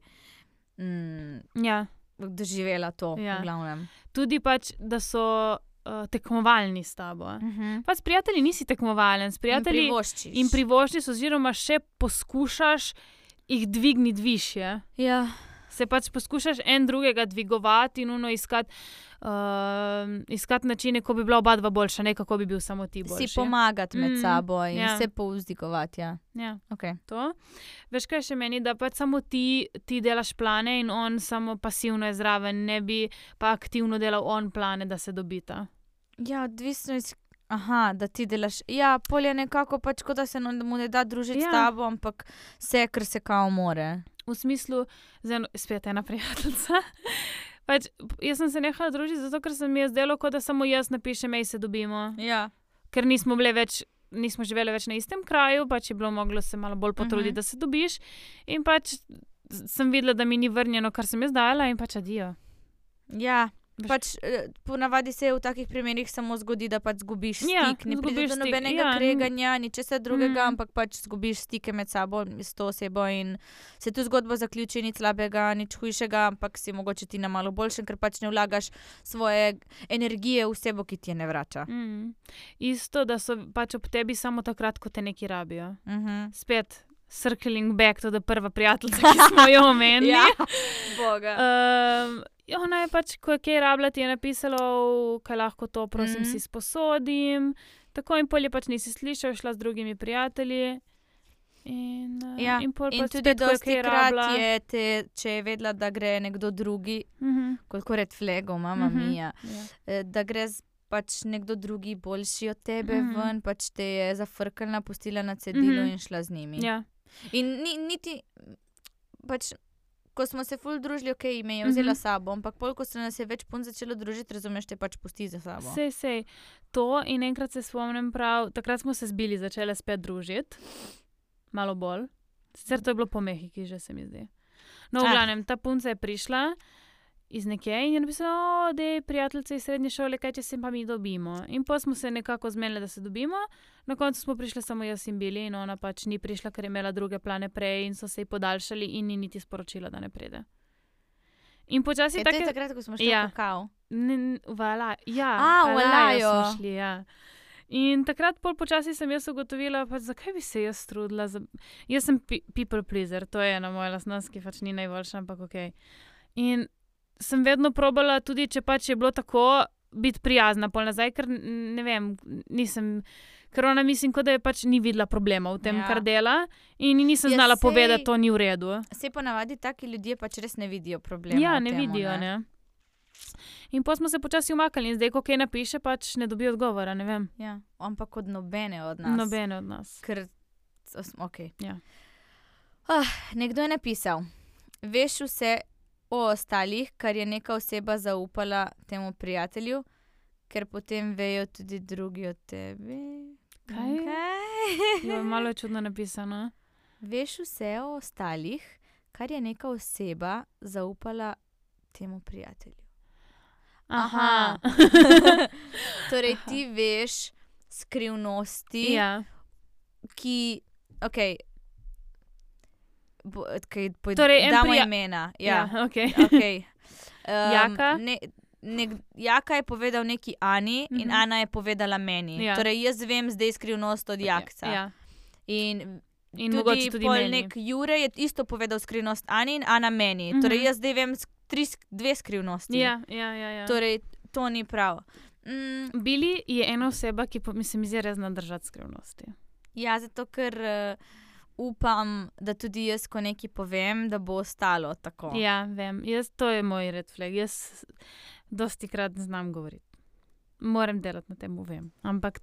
Speaker 2: mm,
Speaker 1: Ja.
Speaker 2: doživela to.
Speaker 1: Ja.
Speaker 2: v glavnem.
Speaker 1: Tudi pač, da so uh, tekmovalni s tabo.
Speaker 2: Uh -huh.
Speaker 1: Pač s prijatelji nisi tekmovalen, s prijatelji
Speaker 2: privoščiš.
Speaker 1: in privoščiš, oziroma še poskušaš jih dvigniti više.
Speaker 2: Ja.
Speaker 1: Se pač poskušaš en drugega dvigovati in uno iskati, uh, iskati načine, ko bi bila oba dva boljša, ne kako bi bil samo ti boljši.
Speaker 2: Si pomagati med
Speaker 1: Mm,
Speaker 2: sabo in
Speaker 1: ja.
Speaker 2: ja. se povzdigovati. Ja.
Speaker 1: Ja,
Speaker 2: Okay.
Speaker 1: to. Veš, kaj še meni, da pač samo ti, ti delaš plane in on samo pasivno je zraven, ne bi pa aktivno delal on plane, da se dobita.
Speaker 2: ja, odvisno iz. Aha, da ti delaš. Ja, polje nekako pač, kot da se no- mu ne da družiti ja. S tabo, ampak vse, kar se kao more.
Speaker 1: V smislu, z eno, spet ena prijateljica. Pač, jaz sem se nehala družiti, zato ker se mi je zdelo, kot da samo jaz napišem, ej se dobimo.
Speaker 2: Ja.
Speaker 1: ker nismo bile več. Nismo živeli več na istem kraju, pač je bilo moglo se malo bolj potruditi,
Speaker 2: Mhm.
Speaker 1: uh -huh. da se dobiš. In pač sem videla, da mi ni vrnjeno, kar sem jaz dala, in pač adijo.
Speaker 2: Ja. Pač, eh, ponavadi se v takih primerih samo zgodi, da pač zgubiš
Speaker 1: Ja,
Speaker 2: stik. Ne pride
Speaker 1: zgubiš
Speaker 2: do
Speaker 1: stik,
Speaker 2: nobenega
Speaker 1: ja,
Speaker 2: ja, kreganja, ničesar drugega,
Speaker 1: Mm.
Speaker 2: mm. ampak pač zgubiš stike med sabo s to osebo in se tu zgodba zaključi, nič slabega, nič hujšega, ampak si mogoče ti na malo boljšem, ker pač ne vlagaš svoje energije v osebo, ki ti je ne vrača.
Speaker 1: Mm. Isto, da so pač ob tebi samo takrat, ko te neki rabijo.
Speaker 2: Uh -huh.
Speaker 1: Spet, circling back to the prva prijateljica, ki smo jo omenili.
Speaker 2: Ja, boga.
Speaker 1: Um, ona je pač, ko je kaj rabila, ti je napisala, kaj lahko to, prosim, mm
Speaker 2: Mhm.
Speaker 1: -hmm. si sposodim. Tako in pol je pač nisi slišal, šla z drugimi prijatelji. In, uh,
Speaker 2: Ja,
Speaker 1: in, pol
Speaker 2: In
Speaker 1: pač
Speaker 2: tudi
Speaker 1: ko je
Speaker 2: dosti
Speaker 1: kaj
Speaker 2: krat
Speaker 1: rabila.
Speaker 2: je, te, če je vedela, da gre nekdo drugi,
Speaker 1: Uh -huh.
Speaker 2: kot red flego, mama
Speaker 1: Mhm.
Speaker 2: mija.
Speaker 1: ja.
Speaker 2: eh, da gre pač nekdo drugi boljši od tebe
Speaker 1: Mhm.
Speaker 2: mm -hmm. ven, pač te je zafrknila, pustila na cedilu mm
Speaker 1: Mhm.
Speaker 2: -hmm. in šla z njimi.
Speaker 1: Ja.
Speaker 2: In ni, niti, pač, ko smo se ful družili, ok, me je vzela mm
Speaker 1: Mhm.
Speaker 2: -hmm. sabo, ampak pol, ko se nas je več pun začelo družiti, razumeš, te pač pusti za sabo.
Speaker 1: Sej, sej. To in enkrat se spomnim prav, takrat smo se zbili, začele spet družiti, malo bolj. Sicer to je bilo po Mehiki, že se mi zdi. No, v
Speaker 2: Ah.
Speaker 1: glavnem, ta punca je prišla iz nekje in je napisala, da je prijateljica iz srednje šole, kaj če se pa mi dobimo. In pa smo se nekako zmenili, da se dobimo. Na koncu smo prišli samo jaz in bili, in ona pač ni prišla, ker je imela druge plane prej in so se ji podaljšali in ni niti sporočila, da ne pride. In počasi
Speaker 2: to je
Speaker 1: tako.
Speaker 2: takrat, ko smo šli
Speaker 1: Ja.
Speaker 2: ja. v kakao.
Speaker 1: Vala, ja,
Speaker 2: A, v
Speaker 1: Alajo
Speaker 2: Alajo.
Speaker 1: smo šli, ja. In takrat pol počasi sem jaz ugotovila, pač, zakaj bi se jaz trudila. Za... Jaz sem pe- people pleaser, to je ena moja lastnost, ki pač ni najboljša, ampak ok. In sem vedno probala, tudi če pač je bilo tako, biti prijazna pol nazaj, ker ne vem, nisem. Ker ona mislim, da je pač ni videla problema v tem,
Speaker 2: Ja.
Speaker 1: kar dela, in nisem
Speaker 2: Ja,
Speaker 1: znala
Speaker 2: sej-
Speaker 1: povedati, da to ni v redu.
Speaker 2: Se ponavadi taki ljudje pač res ne vidijo problema.
Speaker 1: Ja, ne
Speaker 2: temu,
Speaker 1: vidijo. Ne? In pa smo se počasi umaknili, in zdaj, ko kaj napiše, pač ne dobi odgovora. Ne
Speaker 2: Ja, ampak od nobene od nas.
Speaker 1: nobene od nas.
Speaker 2: Ker, okay.
Speaker 1: Ja.
Speaker 2: ah, nekdo je napisal, veš vse o ostalih, kar je neka oseba zaupala temu prijatelju, ker potem vejo tudi drugi od tebe.
Speaker 1: Kaj?
Speaker 2: Kaj?
Speaker 1: Jo, malo je čudno napisano.
Speaker 2: Veš vse o ostalih, kar je neka oseba zaupala temu prijatelju.
Speaker 1: Aha.
Speaker 2: torej, ti veš skrivnosti,
Speaker 1: ja.
Speaker 2: ki, ok. Bo, kaj, poj,
Speaker 1: Torej,
Speaker 2: damo
Speaker 1: prija-
Speaker 2: imena.
Speaker 1: ja.
Speaker 2: Ja,
Speaker 1: okay.
Speaker 2: okay. um,
Speaker 1: Jaka?
Speaker 2: Ne, nek, Jaka je povedal neki Ani in
Speaker 1: Mhm.
Speaker 2: Ana je povedala meni.
Speaker 1: Ja.
Speaker 2: Torej, jaz vem zdaj skrivnost od Jakca.
Speaker 1: Ja.
Speaker 2: In
Speaker 1: In
Speaker 2: tudi,
Speaker 1: mogoče tudi meni.
Speaker 2: nek Jure je isto povedal skrivnost Ani in Ana meni.
Speaker 1: Mhm.
Speaker 2: Torej, jaz zdaj vem tri, dve skrivnosti.
Speaker 1: Ja, ja, ja, ja.
Speaker 2: Torej, to ni prav. Mm,
Speaker 1: Bili je ena oseba, ki pa mi se mi zdi res zna držati skrivnosti.
Speaker 2: ja, zato ker uh, upam, da tudi jaz, ko nekaj povem, da bo ostalo tako.
Speaker 1: Ja, vem, jaz, to je moj red flag. Jaz dosti krat znam govoriti. Moram delati na tem, vem. Ampak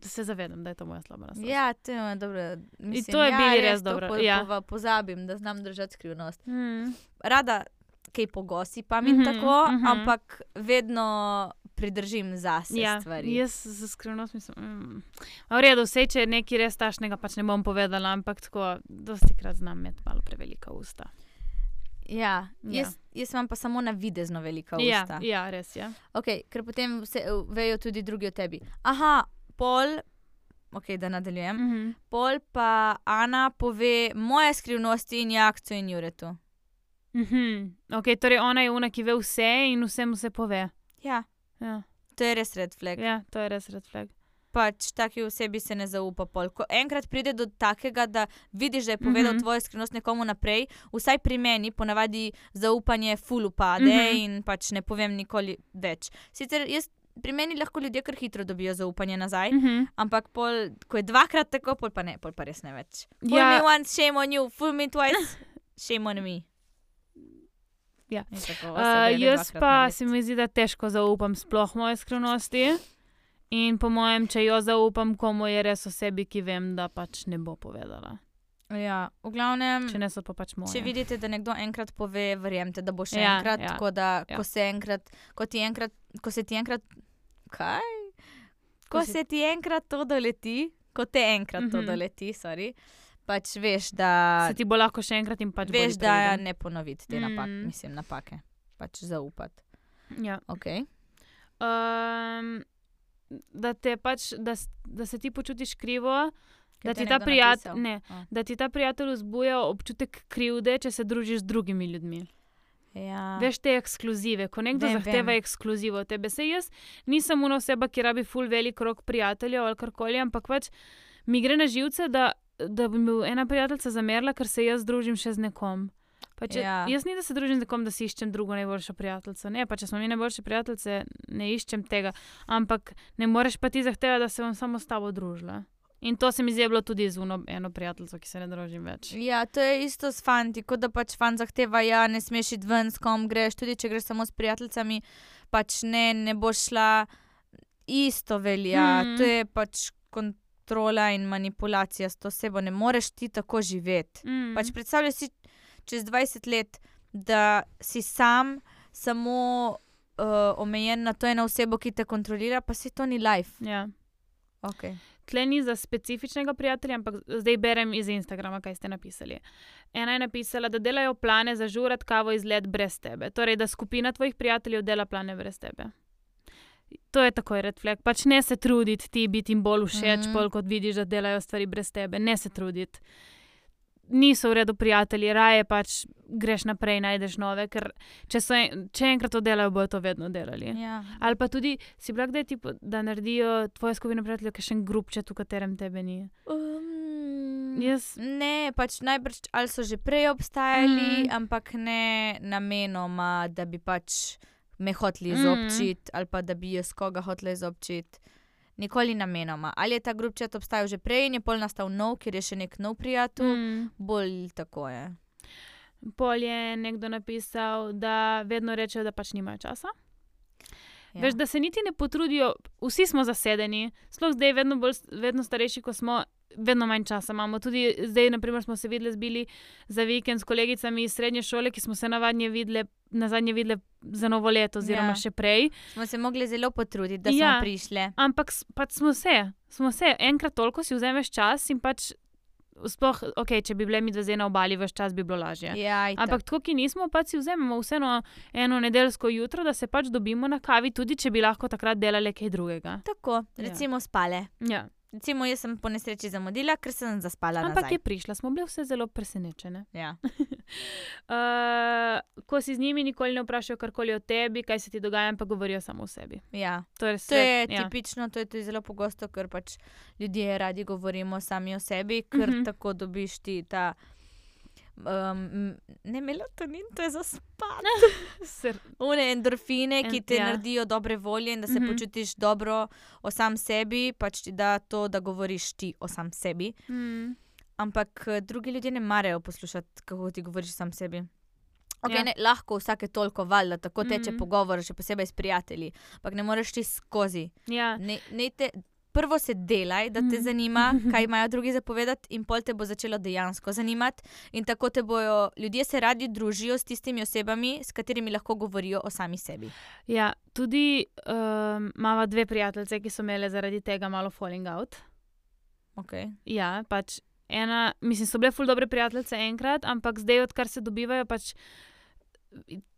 Speaker 1: se zavedam, da je to moja slaba lastnost.
Speaker 2: Ja, to je dobro. Mislim,
Speaker 1: to je
Speaker 2: ja,
Speaker 1: Bili
Speaker 2: res
Speaker 1: dobro,
Speaker 2: Po,
Speaker 1: ja.
Speaker 2: pova- pozabim, da znam držati skrivnost.
Speaker 1: Mm.
Speaker 2: Rada kaj pogosipam in
Speaker 1: Mhm,
Speaker 2: tako,
Speaker 1: mhm.
Speaker 2: ampak vedno pridržim zase
Speaker 1: Ja,
Speaker 2: stvari.
Speaker 1: jaz za skrivnost mislim. Mm. V redu, vse, če je nekaj res tašnega, pač ne bom povedala, ampak tako, dosti krat znam imeti malo prevelika usta.
Speaker 2: Ja,
Speaker 1: Ja.
Speaker 2: jaz, jaz imam pa samo navidezno velika
Speaker 1: Ja,
Speaker 2: usta.
Speaker 1: ja, res je.
Speaker 2: Okay, ker potem vse, vejo tudi drugi o tebi. Aha, pol, ok, da nadaljujem.
Speaker 1: Mm -hmm.
Speaker 2: Pol pa Ana pove moje skrivnosti in Jakcu in Juretu.
Speaker 1: Mm -hmm. okay, torej ona je una, ki ve vse in vsem vse pove.
Speaker 2: Ja,
Speaker 1: Ja,
Speaker 2: to je res red flag.
Speaker 1: ja to je res red flag.
Speaker 2: Pač taki osebi se ne zaupa. Pol. Ko enkrat pride do takega, da vidiš, da je povedal mm. -hmm. tvojo skrivnost nekomu naprej, vsaj pri meni ponavadi zaupanje ful upade mm. -hmm. in pač ne povem nikoli več. Sicer jaz. Pri meni lahko ljudje kar hitro dobijo zaupanje nazaj, mm.
Speaker 1: Mm -hmm.
Speaker 2: ampak pol, ko je dvakrat tako, pol pa ne, pol pa res ne več.
Speaker 1: Ja.
Speaker 2: me once, shame on you, fool me twice, shame on me.
Speaker 1: Ja. Uh, jaz pa se mi zdi, da težko zaupam sploh moje skrivnosti. In po mojem, če jo zaupam komu, je res osebi, ki vem, da pač ne bo povedala.
Speaker 2: Ja, v glavnem.
Speaker 1: Če ne so pa pač moje.
Speaker 2: Če vidite, da nekdo enkrat pove, verjemite, da bo še
Speaker 1: Ja,
Speaker 2: enkrat.
Speaker 1: ja,
Speaker 2: Tako da,
Speaker 1: ja.
Speaker 2: ko se enkrat, ko enkrat, ko se ti enkrat, kaj? Ko,
Speaker 1: Ko se-
Speaker 2: ti enkrat to doleti, ko te enkrat to
Speaker 1: Mhm.
Speaker 2: doleti, sorry, pač veš, da,
Speaker 1: se ti bo lahko še enkrat in pač
Speaker 2: veš, da
Speaker 1: previden.
Speaker 2: ne ponoviti te napake,
Speaker 1: Mm.
Speaker 2: mislim, napake. Pač zaupati.
Speaker 1: Ja.
Speaker 2: Okay.
Speaker 1: Um, da, pač, da, da se ti počutiš krivo, da
Speaker 2: je
Speaker 1: ti, ta
Speaker 2: nekdo
Speaker 1: prijat,
Speaker 2: napisal.
Speaker 1: ne, da ti ta prijatelj vzbuja občutek krivde, če se družiš z drugimi ljudmi.
Speaker 2: Ja.
Speaker 1: Veš te ekskluzive, ko nekdo
Speaker 2: Vem,
Speaker 1: zahteva
Speaker 2: vem.
Speaker 1: ekskluzivo od tebe. Se jaz nisem una oseba, ki rabi full velik krok prijateljev ali karkoli, ampak pač mi gre na živce, da, da bi mi ena prijateljica zamerila, ker se jaz družim še z nekom. Pač,
Speaker 2: Ja.
Speaker 1: ja. Jaz ni, da se družim z nekom, da si iščem drugo najboljšo prijateljico. Ne, pa če smo mi najboljše prijateljice, ne iščem tega. Ampak ne moreš pa ti zahtevati, da se bom samo s tabo družila. In to se mi zdi bilo tudi z uno, eno prijateljico, ki se ne družim več.
Speaker 2: Ja, to je isto s fanti, kot da pač fan zahteva, ja, ne smeš iti ven, s kom greš, tudi če greš samo s prijateljicami, pač ne, ne boš šla. Isto velja, mm. to je pač kontrola in manipulacija s to osebo, ne moreš ti tako živeti.
Speaker 1: Mm.
Speaker 2: Pač predstavljaj si čez 20 let, da si sam, samo uh, omejen na to eno osebo, ki te kontrolira, pa si to ni life.
Speaker 1: ja.
Speaker 2: Okay.
Speaker 1: Tle ni za specifičnega prijatelja, ampak zdaj berem iz Instagrama, kaj ste napisali. Ena je napisala, da delajo plane za žurat, kavo izlet brez tebe. Torej, da skupina tvojih prijateljev dela plane brez tebe. To je takoj red flag. Pač ne se truditi ti biti jim bolj všeč, mm. -hmm. pol kot vidiš, da delajo stvari brez tebe. Ne se truditi. niso v redu prijatelji, raje pač greš naprej, najdeš nove, ker če, so, če enkrat to delajo, bojo to vedno delali.
Speaker 2: Ja.
Speaker 1: Ali pa tudi si bila kdaj, tipo, da naredijo tvoje skupine prijateljev, ki še en grupčet, v katerem tebe ni.
Speaker 2: Um,
Speaker 1: Jaz,
Speaker 2: Ne, pač najbrž ali so že prej obstajali,
Speaker 1: Mm.
Speaker 2: ampak ne namenoma, da bi pač me hoteli
Speaker 1: Mm.
Speaker 2: izobčiti ali pa da bi jaz koga hotela izobčiti. Nikoli namenoma. Ali je ta grupčat obstajal že prej in je pol nastal nov, ker je še nek nov prijatelj, mm, bolj tako je.
Speaker 1: pol je nekdo napisal, da vedno rečejo, da pač nimajo časa.
Speaker 2: Ja.
Speaker 1: Veš, da se niti ne potrudijo, vsi smo zasedeni, sploh zdaj, vedno, bolj, vedno starejši, ko smo, vedno manj časa imamo. Tudi zdaj, naprimer, smo se videli, zbili za vikend s kolegicami iz srednje šole, ki smo se navadno videli, na zadnje videli za novo leto, oziroma
Speaker 2: Ja.
Speaker 1: ja. še prej.
Speaker 2: Smo se mogli zelo potruditi, da
Speaker 1: Ja.
Speaker 2: smo prišli.
Speaker 1: Ampak pač smo se, smo se, enkrat toliko si vzameš čas in pač. Sploh, okay, če bi bile mi dve na obali, več čas bi bilo lažje.
Speaker 2: Ja, itak.
Speaker 1: Ampak tako, ki nismo, pa si vzamemo vseeno eno nedeljsko jutro, da se pač dobimo na kavi, tudi če bi lahko takrat delali kaj drugega.
Speaker 2: tako,
Speaker 1: Ja.
Speaker 2: recimo spale.
Speaker 1: Ja.
Speaker 2: Recimo, jaz sem po nesreči zamudila, ker sem zaspala.
Speaker 1: Ampak
Speaker 2: nazaj.
Speaker 1: je prišla, smo bile vse zelo presenečene.
Speaker 2: Ja.
Speaker 1: Uh, ko si z njimi, nikoli ne vprašajo karkoli o tebi, kaj se ti dogaja, pa govorijo samo o sebi.
Speaker 2: Ja.
Speaker 1: To je,
Speaker 2: To je
Speaker 1: ja.
Speaker 2: tipično, to je tudi zelo pogosto, ker pač ljudje radi govorimo sami o sebi, ker
Speaker 1: Mhm.
Speaker 2: tako dobiš ti ta. Um, ne melatonin, to je za spat.
Speaker 1: Ser,
Speaker 2: One endorfine, ki
Speaker 1: En-
Speaker 2: te
Speaker 1: ja.
Speaker 2: naredijo dobre volje in da se
Speaker 1: Mhm.
Speaker 2: počutiš dobro o sam sebi, pač ti da to, da govoriš ti o sam sebi.
Speaker 1: mm,
Speaker 2: Ampak eh, drugi ljudje ne marajo poslušati, kako ti govoriš sam sebi. Okay,
Speaker 1: Ja.
Speaker 2: ne, lahko vsake toliko valjda, tako teče
Speaker 1: Mhm.
Speaker 2: pogovor, še posebej s prijatelji, ampak ne moreš ti skozi.
Speaker 1: ja.
Speaker 2: Ne, ne te, prvo se delaj, da te
Speaker 1: Mhm.
Speaker 2: zanima, kaj imajo drugi za povedati, in pol te bo začelo dejansko zanimati. In tako te bojo, ljudje se radi družijo s tistimi osebami, s katerimi lahko govorijo o sami sebi.
Speaker 1: ja, tudi um, imamo dve prijateljice, ki so imele zaradi tega malo falling out.
Speaker 2: Okay.
Speaker 1: Ja, pač ena, mislim, so bile ful dobre prijateljice enkrat, ampak zdaj, odkar se dobivajo, pač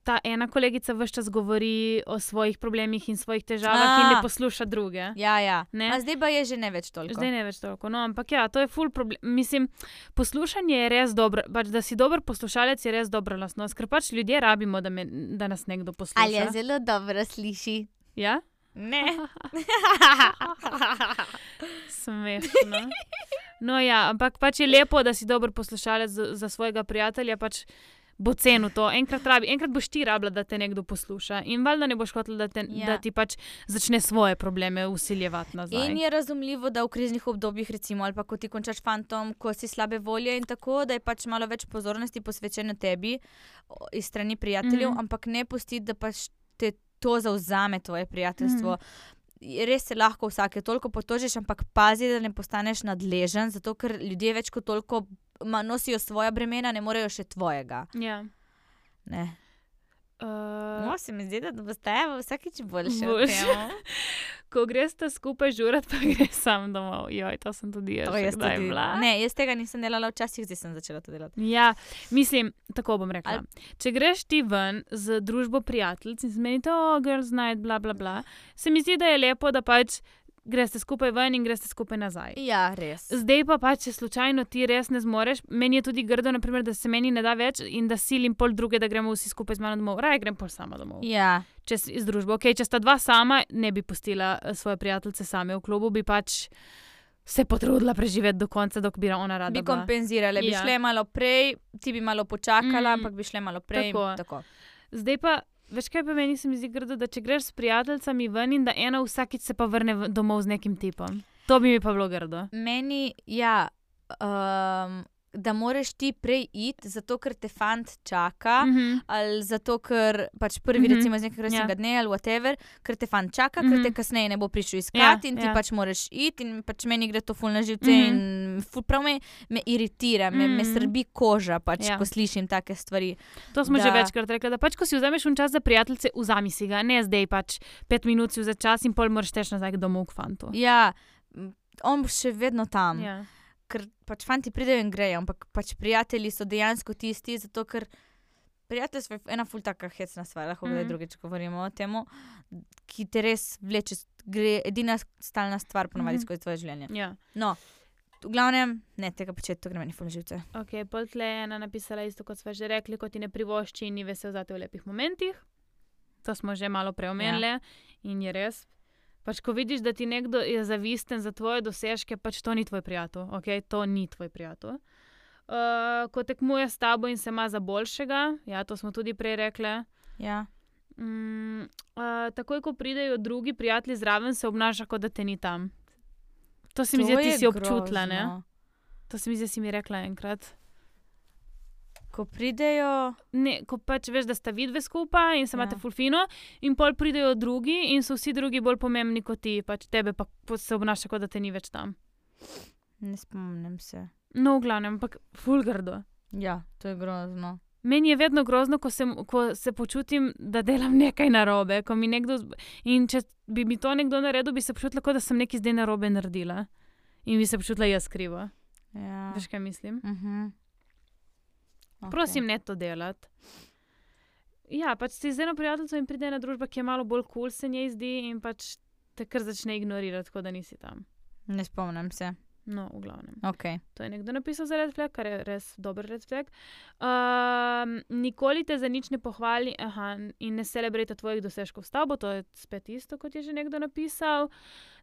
Speaker 1: ta ena kolegica vse čas govori o svojih problemih in svojih težavah, in
Speaker 2: A.
Speaker 1: ne posluša druge.
Speaker 2: Ja, ja.
Speaker 1: Ne?
Speaker 2: A zdaj pa je že ne več toliko.
Speaker 1: Zdaj ne več toliko. No, ampak ja, to je ful problem. Mislim, poslušanje je res dobro. Pač, da si dober poslušalec je res dobra lastnost, ker pač ljudje rabimo, da, me, da nas nekdo posluša.
Speaker 2: Ali je zelo dobro sliši?
Speaker 1: Ja?
Speaker 2: Ne.
Speaker 1: Smešno. No, ja, ampak pač je lepo, da si dober poslušalec za, za svojega prijatelja. Pač bo cenil to. Enkrat, rabi, enkrat boš ti rabila, da te nekdo posluša. In valjda ne boš hotel, da, te,
Speaker 2: Ja.
Speaker 1: da ti pač začne svoje probleme usiljevati nazaj.
Speaker 2: In je razumljivo, da v kriznih obdobjih, recimo, ali pa ko ti končaš fantom, ko si slabe volje in tako, da je pač malo več pozornosti posvečeno tebi iz strani prijateljev, mm. -hmm. ampak ne pusti, da pač te to zauzame tvoje prijateljstvo. Mm. -hmm. Res se lahko vsake toliko potožiš, ampak pazi, da ne postaneš nadležen, zato ker ljudje več kot toliko nosijo svoja bremena, ne morejo še tvojega.
Speaker 1: Ja.
Speaker 2: Ne.
Speaker 1: Uh,
Speaker 2: No, se mi zdi, da postajamo vsakič boljše. v
Speaker 1: Boljše.
Speaker 2: tem.
Speaker 1: ko greš skupaj žurat, pa greš sam domov. Joj, to sem tudi jaz.
Speaker 2: To jaz tudi. Ne, jaz tega nisem delala včasih, zdaj sem začela to delati.
Speaker 1: Ja, mislim, tako bom rekla.
Speaker 2: Ali-
Speaker 1: Če greš ti ven z družbo prijateljic in zmenite, o, girls night, bla, bla, bla, se mi zdi, da je lepo, da pač greste skupaj ven in greste skupaj nazaj.
Speaker 2: Ja, res.
Speaker 1: Zdaj pa pač, če slučajno ti res ne zmoreš, meni je tudi grdo, naprimer, da se meni ne da več in da silim pol druge, da gremo vsi skupaj z mano domov. Raje grem pol sama domov.
Speaker 2: Ja,
Speaker 1: Če si z družbo. Okay, če sta dva sama, ne bi pustila eh, svoje prijateljice same v klubu, bi pač se potrudila preživeti do konca, dok bi ona rada.
Speaker 2: bi
Speaker 1: bila.
Speaker 2: kompenzirale, bi
Speaker 1: Ja.
Speaker 2: šle malo prej, ti bi malo počakala,
Speaker 1: Mm.
Speaker 2: ampak bi šle malo prej.
Speaker 1: Tako.
Speaker 2: tako.
Speaker 1: Zdaj pa, veš kaj pa meni se mi zdi grdo, da če greš s prijateljicami ven in da ena vsakič se pa vrne domov z nekim tipom. To bi mi pa bilo grdo.
Speaker 2: Meni, ja, um, da moraš ti prej iti, zato ker te fant čaka.
Speaker 1: Mm -hmm.
Speaker 2: Ali zato, ker pač prvi, mm. -hmm. recimo, iz nekega resnega
Speaker 1: Ja.
Speaker 2: dne ali whatever, ker te fant čaka, mm -hmm. ker te
Speaker 1: Mhm.
Speaker 2: kasneje ne bo prišel iskat
Speaker 1: Ja,
Speaker 2: in ti
Speaker 1: ja.
Speaker 2: pač moraš iti. In pač meni gre to fulno živce mm -hmm. in ful, prav me, me iritira, me, me
Speaker 1: Mhm.
Speaker 2: srbi koža, pač,
Speaker 1: Ja.
Speaker 2: ko slišim take stvari.
Speaker 1: To smo
Speaker 2: Da.
Speaker 1: že večkrat rekli, da pač, ko si vzameš un čas za prijateljice, vzami si ga, ne zdaj pač pet minut si vzeti čas in pol moraš teč nazaj domov k fantu.
Speaker 2: Ja, on bo še vedno tam.
Speaker 1: Ja.
Speaker 2: Ker pač fanti pridejo in grejo, ampak pač prijatelji so dejansko tisti, zato ker prijateljstvo je ena ful taka hecna stvar, lahko kdaj
Speaker 1: Mhm.
Speaker 2: drugič govorimo o tem, ki te res vleče, gre edina stalna stvar ponovadi
Speaker 1: Mhm.
Speaker 2: skozi tvoje življenje.
Speaker 1: Ja.
Speaker 2: No, v glavnem, ne tega početi, to gre meni ful na živce.
Speaker 1: Ok, pol tle je ena napisala isto, kot smo že rekli, ko ti ne privošči in ni vesel zate v lepih momentih. To smo že malo preomenili ja. in je res. Pač, ko vidiš, da ti nekdo je zavisten za tvoje dosežke, pač to ni tvoj prijatelj, ok, to ni tvoj prijatelj. Uh, ko tekmuje s tabo in se ima za boljšega, ja, to smo tudi prej rekli.
Speaker 2: Ja.
Speaker 1: Mm, uh, takoj, ko pridejo drugi prijatelji zraven, se obnaša, kot da te ni tam. To se mi zdi, da ti si občutila, ne?
Speaker 2: grozno.
Speaker 1: To se mi zdi, da si mi rekla enkrat.
Speaker 2: Ko pridejo,
Speaker 1: Ne, ko pač veš, da sta vidve skupaj in se
Speaker 2: Ja.
Speaker 1: imate fulfino, in pol pridejo drugi in so vsi drugi bolj pomembni kot ti, pač tebe pa se obnaša, kot da te ni več tam.
Speaker 2: ne spomnim se.
Speaker 1: No, v glavnem, ampak fulgardo.
Speaker 2: Ja, to je grozno.
Speaker 1: Meni je vedno grozno, ko se, ko se počutim, da delam nekaj narobe. Nekdo, in če bi mi to nekdo naredil, bi se počutila, kot da sem nekaj zdaj narobe naredila. In bi se počutila jaz krivo.
Speaker 2: Ja.
Speaker 1: Veš, kaj mislim?
Speaker 2: Uh -huh. Okay.
Speaker 1: Prosim, ne to delati. Ja, pač si z eno prijateljico in pride ena družba, ki je malo bolj kul, cool, se njej zdi, in pač te kar začne ignorirati, kot da nisi tam.
Speaker 2: Ne spomnim se.
Speaker 1: No, v glavnem.
Speaker 2: Okay.
Speaker 1: To je nekdo napisal za red flag, kar je res dober red flag. Um, nikoli te za nič ne pohvali aha, in ne celebrate tvojih dosežkov s tabo, to je spet isto, kot je že nekdo napisal.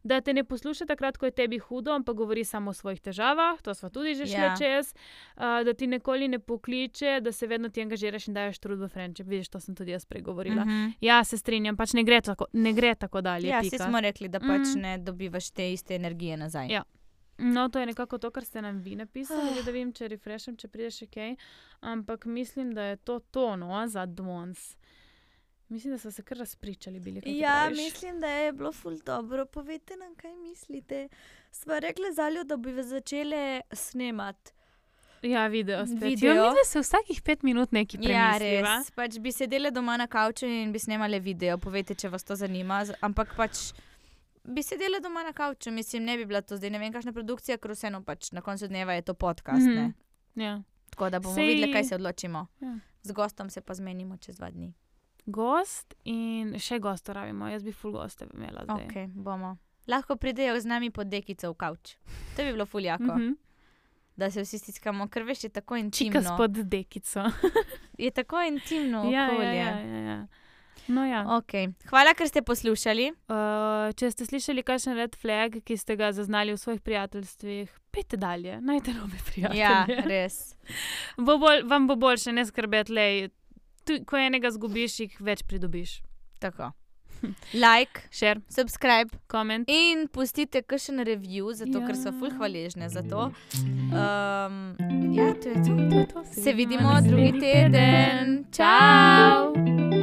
Speaker 1: Da te ne posluša takrat, ko je tebi hudo, ampak govori samo o svojih težavah, to smo tudi že šli
Speaker 2: Ja.
Speaker 1: čez. Uh, da ti nikoli ne pokliče, da se vedno ti angažiraš in daješ trud v friendship. Vidiš, to sem tudi jaz pregovorila. -huh.
Speaker 2: -huh.
Speaker 1: Ja, se strinjam, pač ne gre tako, ne gre tako dalje.
Speaker 2: Ja,
Speaker 1: pika.
Speaker 2: vsi smo rekli, da pač
Speaker 1: Mhm.
Speaker 2: ne dobivaš te iste energije nazaj.
Speaker 1: Ja. No, to je nekako to, kar ste nam vi napisali, da vem, če refresham, če prideš še kaj. Ampak mislim, da je to tono za dvons. Mislim, da so se kar razpričali bili.
Speaker 2: Ja, mislim, da je bilo ful dobro. Povejte nam, kaj mislite. Sva rekla zaljo, da bi začele snemati.
Speaker 1: Ja, video spet.
Speaker 2: Video.
Speaker 1: Ja, mi se vsakih pet minut nekaj
Speaker 2: Ja,
Speaker 1: premisliva.
Speaker 2: res. Pač bi sedele doma na kavču in bi snemale video. Povejte, če vas to zanima. Ampak pač bi sedele doma na kavču. Mislim, ne bi bila to zdaj ne vem, kakšna produkcija, ker vseeno pač na koncu dneva je to podcast. Mm -hmm.
Speaker 1: Ja.
Speaker 2: Tako da bomo
Speaker 1: Sej-
Speaker 2: videli, kaj se odločimo.
Speaker 1: Ja.
Speaker 2: Z gostom se pa zmenimo čez dva dni.
Speaker 1: Gost in še gosta rabimo. Jaz bi full goste imela zdaj.
Speaker 2: Okay, bomo. Lahko pridejo z nami pod dekico v kavč. To bi bilo fuljako, mm -hmm. Da se vsi stiskamo, ker veš, je tako
Speaker 1: Čika
Speaker 2: intimno.
Speaker 1: spod dekico.
Speaker 2: Je tako intimno
Speaker 1: ja,
Speaker 2: okolje.
Speaker 1: ja, ja, ja, ja. No, ja.
Speaker 2: Okay. Hvala, ker ste poslušali.
Speaker 1: Uh, če ste slišali kakšen red flag, ki ste ga zaznali v svojih prijateljstvih, pejte dalje, najte nove prijatelje.
Speaker 2: Ja, res.
Speaker 1: bo bolj, vam bo boljše, ne skrbeti. Tu, ko enega zgubiš, jih več pridobiš.
Speaker 2: Tako. Like,
Speaker 1: Share,
Speaker 2: subscribe
Speaker 1: koment.
Speaker 2: in pustite kakšen review, zato ja. ker so
Speaker 1: Ja.
Speaker 2: ful hvaležne za to. Um, ja, to je to.
Speaker 1: To je to,
Speaker 2: Se vidimo drugi teden. Čau!